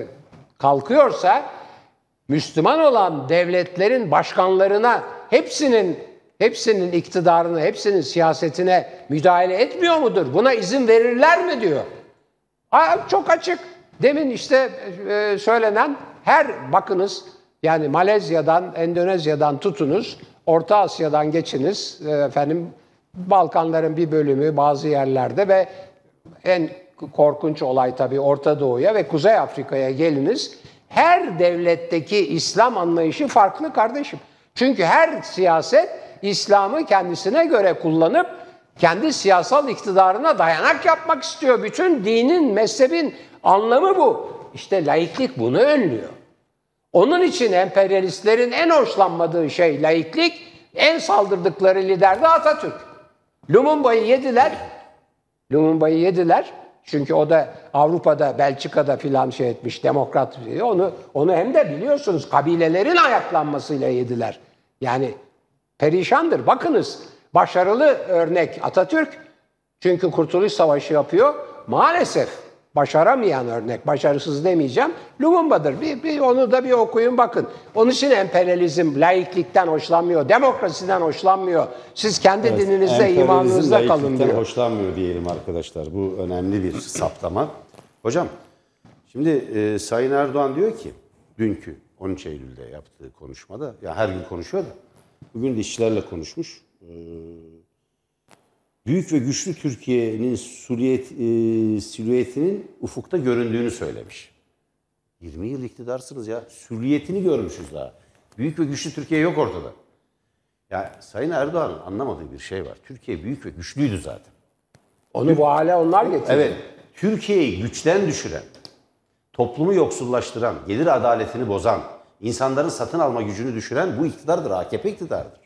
kalkıyorsa Müslüman olan devletlerin başkanlarına hepsinin hepsinin iktidarını, hepsinin siyasetine müdahale etmiyor mudur? Buna izin verirler mi diyor. Aa, çok açık. Demin işte e, söylenen her bakınız yani Malezya'dan, Endonezya'dan tutunuz, Orta Asya'dan geçiniz, e, efendim Balkanların bir bölümü bazı yerlerde ve en korkunç olay tabii Orta Doğu'ya ve Kuzey Afrika'ya geliniz. Her devletteki İslam anlayışı farklı kardeşim. Çünkü her siyaset İslam'ı kendisine göre kullanıp kendi siyasal iktidarına dayanak yapmak istiyor. Bütün dinin, mezhebin anlamı bu. İşte laiklik bunu önlüyor. Onun için emperyalistlerin en hoşlanmadığı şey laiklik, en saldırdıkları lider de Atatürk. Lumumba'yı yediler. Lumumba'yı yediler. Çünkü o da Avrupa'da, Belçika'da filan şey etmiş, demokrat. Onu onu hem de biliyorsunuz kabilelerin ayaklanmasıyla yediler. Yani perişandır. Bakınız başarılı örnek Atatürk. Çünkü Kurtuluş Savaşı yapıyor. Maalesef başaramayan örnek, başarısız demeyeceğim. Lumumba'dır. Bir, bir, onu da bir okuyun bakın. Onun için emperyalizm laiklikten hoşlanmıyor, demokrasiden hoşlanmıyor. Siz kendi evet, dininizde, imanınızda kalın diyor. hoşlanmıyor diyelim arkadaşlar. Bu önemli bir saptama. Hocam, şimdi e, Sayın Erdoğan diyor ki, dünkü 13 Eylül'de yaptığı konuşmada, ya her gün konuşuyor da, bugün de işçilerle konuşmuş. E, büyük ve güçlü Türkiye'nin silüet, e, silüetinin ufukta göründüğünü söylemiş. 20 yıl iktidarsınız ya. Silüetini görmüşüz daha. Büyük ve güçlü Türkiye yok ortada. Ya Sayın Erdoğan'ın anlamadığı bir şey var. Türkiye büyük ve güçlüydü zaten. Onu bu hale onlar getirdi. Evet. Türkiye'yi güçten düşüren, toplumu yoksullaştıran, gelir adaletini bozan, insanların satın alma gücünü düşüren bu iktidardır. AKP iktidardır.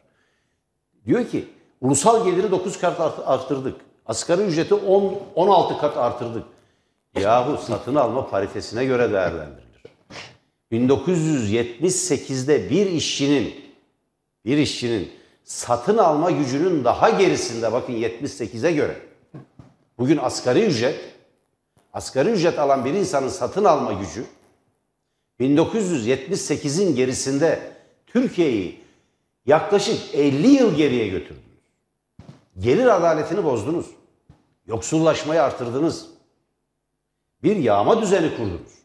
Diyor ki Ulusal geliri 9 kat arttırdık. Asgari ücreti 10 16 kat arttırdık. Yahu satın alma paritesine göre değerlendirilir. 1978'de bir işçinin bir işçinin satın alma gücünün daha gerisinde bakın 78'e göre. Bugün asgari ücret asgari ücret alan bir insanın satın alma gücü 1978'in gerisinde Türkiye'yi yaklaşık 50 yıl geriye götürdü. Gelir adaletini bozdunuz. Yoksullaşmayı artırdınız. Bir yağma düzeni kurdunuz.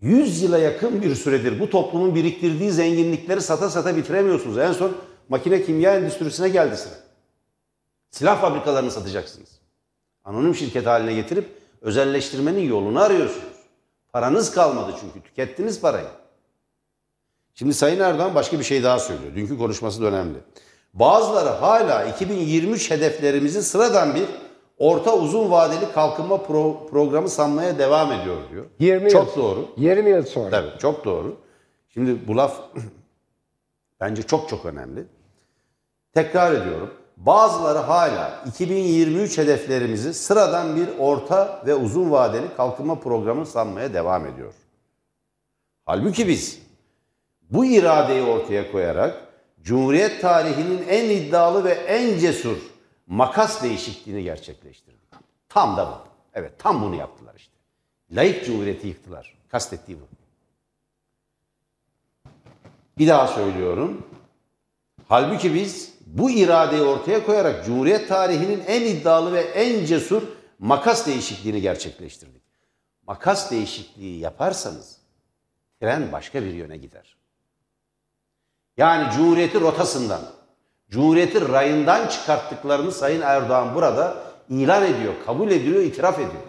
100 yıla yakın bir süredir bu toplumun biriktirdiği zenginlikleri sata sata bitiremiyorsunuz. En son makine kimya endüstrisine geldi sıra. Silah fabrikalarını satacaksınız. Anonim şirket haline getirip özelleştirmenin yolunu arıyorsunuz. Paranız kalmadı çünkü tükettiniz parayı. Şimdi Sayın Erdoğan başka bir şey daha söylüyor. Dünkü konuşması da önemli. Bazıları hala 2023 hedeflerimizi sıradan bir orta uzun vadeli kalkınma pro- programı sanmaya devam ediyor diyor. 20 çok yıl, doğru. 20 yıl sonra. Tabii çok doğru. Şimdi bu laf bence çok çok önemli. Tekrar ediyorum. Bazıları hala 2023 hedeflerimizi sıradan bir orta ve uzun vadeli kalkınma programı sanmaya devam ediyor. Halbuki biz bu iradeyi ortaya koyarak Cumhuriyet tarihinin en iddialı ve en cesur makas değişikliğini gerçekleştirdi. Tam da bu. Evet tam bunu yaptılar işte. Layık Cumhuriyeti yıktılar. Kastettiği bu. Bir daha söylüyorum. Halbuki biz bu iradeyi ortaya koyarak Cumhuriyet tarihinin en iddialı ve en cesur makas değişikliğini gerçekleştirdik. Makas değişikliği yaparsanız tren başka bir yöne gider. Yani Cumhuriyeti rotasından, Cumhuriyeti rayından çıkarttıklarını Sayın Erdoğan burada ilan ediyor, kabul ediyor, itiraf ediyor.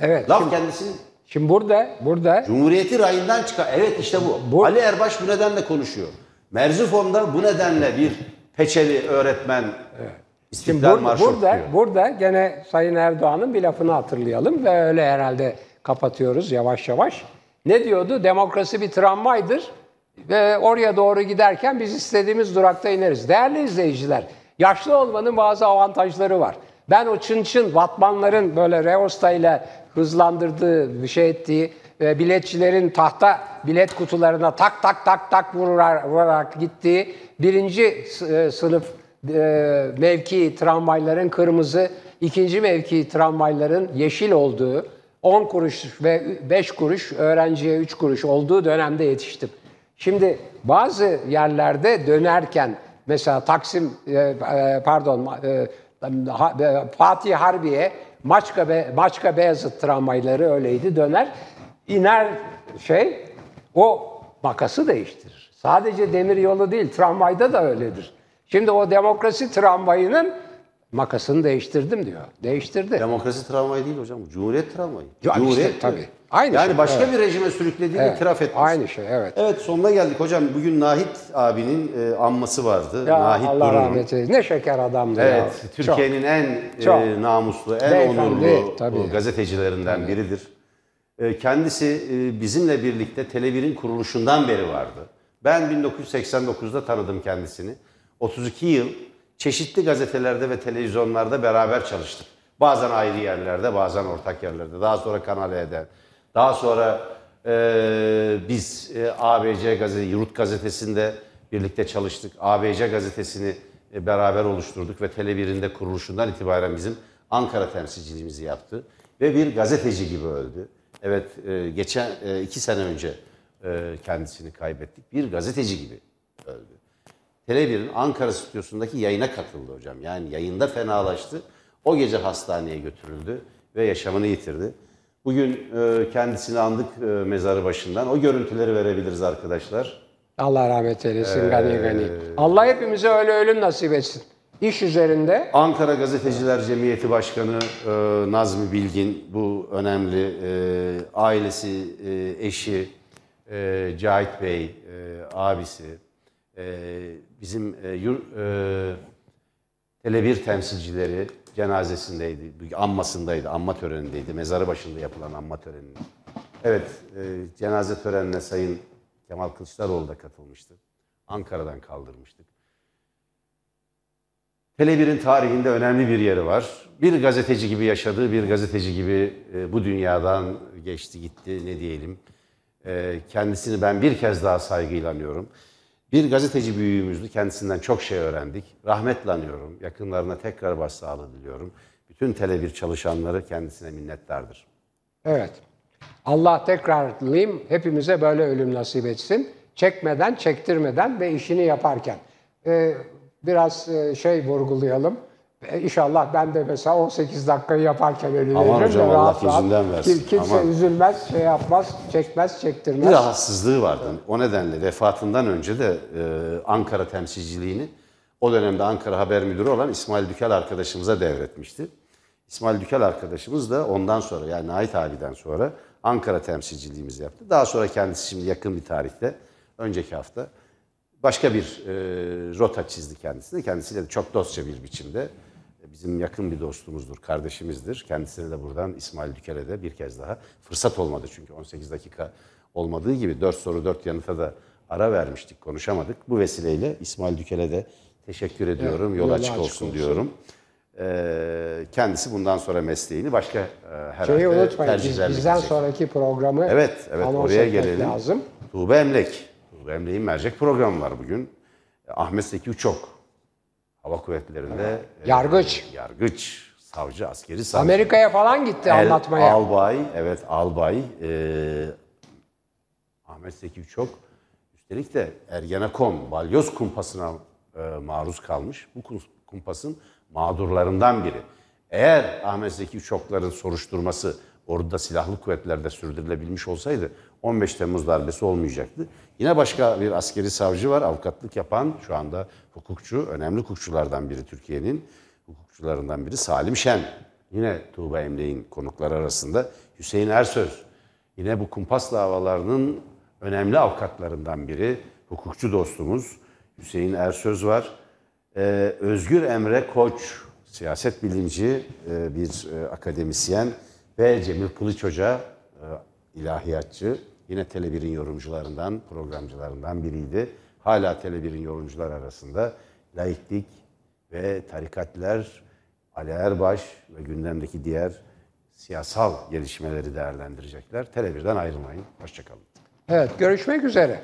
Evet. Laf Şimdi, kendisinin şimdi burada burada Cumhuriyeti rayından çıkar. Evet işte bu. Bu- Ali Erbaş bu nedenle konuşuyor. Merzifon'da bu nedenle bir peçeli öğretmen Şimdi İstiklal bur- Marşı burada, okuyor. burada gene Sayın Erdoğan'ın bir lafını hatırlayalım ve öyle herhalde kapatıyoruz yavaş yavaş. Ne diyordu? Demokrasi bir tramvaydır ve oraya doğru giderken biz istediğimiz durakta ineriz. Değerli izleyiciler, yaşlı olmanın bazı avantajları var. Ben o çın çın vatmanların böyle Reosta ile hızlandırdığı, bir şey ettiği, e, biletçilerin tahta bilet kutularına tak tak tak tak vurarak, vurarak gittiği birinci e, sınıf e, mevki tramvayların kırmızı, ikinci mevki tramvayların yeşil olduğu, 10 kuruş ve 5 kuruş öğrenciye 3 kuruş olduğu dönemde yetiştim. Şimdi bazı yerlerde dönerken mesela Taksim e, e, pardon e, Fatih Harbiye Maçka, Be- Maçka Beyazıt tramvayları öyleydi döner iner şey o makası değiştirir. Sadece demir yolu değil tramvayda da öyledir. Şimdi o demokrasi tramvayının makasını değiştirdim diyor. Değiştirdi. Demokrasi travmayı değil hocam. Cumhuriyet travmayı. Ya işte, Cumhuriyet tabii. Aynı yani şey, başka evet. bir rejime sürüklediğini Evet, itiraf etmiş. Aynı şey evet. Evet sonuna geldik hocam. Bugün Nahit abinin e, anması vardı. Ya Nahit Allah Duru'nun. rahmet eylesin. Ne şeker adamdı ya. Evet, Türkiye'nin en Çok. e, namuslu, en Beyefendi, onurlu tabii. e, gazetecilerinden biridir. E, kendisi e, bizimle birlikte Tele1'in kuruluşundan beri vardı. Ben 1989'da tanıdım kendisini. 32 yıl çeşitli gazetelerde ve televizyonlarda beraber çalıştık. Bazen ayrı yerlerde, bazen ortak yerlerde. Daha sonra Kanal E'de. Daha sonra e, biz e, ABC gazetesi, Yurt gazetesinde birlikte çalıştık. ABC gazetesini e, beraber oluşturduk ve Tele1'in de kuruluşundan itibaren bizim Ankara temsilciliğimizi yaptı. Ve bir gazeteci gibi öldü. Evet, e, geçen e, iki sene önce e, kendisini kaybettik. Bir gazeteci gibi. Tele1'in Ankara stüdyosundaki yayına katıldı hocam. Yani yayında fenalaştı. O gece hastaneye götürüldü ve yaşamını yitirdi. Bugün e, kendisini andık e, mezarı başından. O görüntüleri verebiliriz arkadaşlar. Allah rahmet Ee, eylesin gani gani. Allah hepimize öyle ölüm nasip etsin. İş üzerinde Ankara Gazeteciler Cemiyeti Başkanı e, Nazmi Bilgin, bu önemli e, ailesi, e, eşi, e, Cahit Bey, e, abisi, e, bizim e, yur, e, Tele1 temsilcileri cenazesindeydi, anmasındaydı, anma törenindeydi, mezarı başında yapılan anma töreninde. Evet, e, cenaze törenine Sayın Kemal Kılıçdaroğlu da katılmıştı. Ankara'dan kaldırmıştık. Tele1'in tarihinde önemli bir yeri var. Bir gazeteci gibi yaşadığı, bir gazeteci gibi e, bu dünyadan geçti gitti ne diyelim. E, kendisini ben bir kez daha saygıyla anıyorum. Bir gazeteci büyüğümüzdü. Kendisinden çok şey öğrendik. Rahmetle anıyorum. Yakınlarına tekrar başsağlığı diliyorum. Bütün Tele1 çalışanları kendisine minnettardır. evet. Allah tekrarlayayım hepimize böyle ölüm nasip etsin. Çekmeden, çektirmeden ve işini yaparken. Ee, biraz e, şey vurgulayalım. E, İnşallah ben de mesela 18 dakikayı yaparken ölü Aman veririm hocam, Allah rahat yüzünden versin. Kim- Kimse Aman. üzülmez, şey yapmaz, çekmez, çektirmez. Bir rahatsızlığı vardı. O nedenle vefatından önce de e, Ankara temsilciliğini o dönemde Ankara Haber Müdürü olan İsmail Dükel arkadaşımıza devretmişti. İsmail Dükel arkadaşımız da ondan sonra yani Ait abiden sonra Ankara temsilciliğimizi yaptı. Daha sonra kendisi şimdi yakın bir tarihte, önceki hafta başka bir e, rota çizdi kendisine. Kendisiyle de çok dostça bir biçimde bizim yakın bir dostumuzdur, kardeşimizdir. Kendisine de buradan İsmail Dükel'e de bir kez daha fırsat olmadı çünkü 18 dakika olmadığı gibi 4 soru 4 yanıta da ara vermiştik, konuşamadık. Bu vesileyle İsmail Dükel'e de teşekkür ediyorum. Yol yolu açık açık olsun, olsun. diyorum. E, kendisi bundan sonra mesleğini başka e, herhalde Şeyi unutmayın, biz- bizden sonraki programı Evet, evet oraya gelelim. lazım. Tuğba Emlek. Tuğba Emlek'in mercek programı var bugün. Ahmet Zeki Uçok. Hava Kuvvetleri'nde e, Yargıç. yargıç, savcı, askeri savcı. Amerika'ya falan gitti El- anlatmaya. Albay, evet albay. e, Ahmet Zeki Uçok. Üstelik de Ergenekon, balyoz kumpasına e, maruz kalmış. Bu kum- kumpasın mağdurlarından biri. Eğer Ahmet Zeki Uçokların soruşturması orada silahlı kuvvetlerde sürdürülebilmiş olsaydı 15 Temmuz darbesi olmayacaktı. Yine başka bir askeri savcı var, avukatlık yapan şu anda hukukçu, önemli hukukçulardan biri Türkiye'nin. Hukukçu hukukçularından biri Salim Şen. Yine Tuğba Emre'nin konukları arasında. Hüseyin Ersöz. Yine bu kumpas davalarının önemli avukatlarından biri. Hukukçu dostumuz Hüseyin Ersöz var. Ee, Özgür Emre Koç, siyaset bilimci e, bir e, akademisyen ve Cemil Kılıç Hoca, e, ilahiyatçı. Yine Tele1'in yorumcularından, programcılarından biriydi. Hala Tele1'in yorumcular arasında laiklik ve tarikatler, Ali Erbaş ve gündemdeki diğer siyasal gelişmeleri değerlendirecekler. Tele1'den ayrılmayın. Hoşçakalın. Evet görüşmek üzere.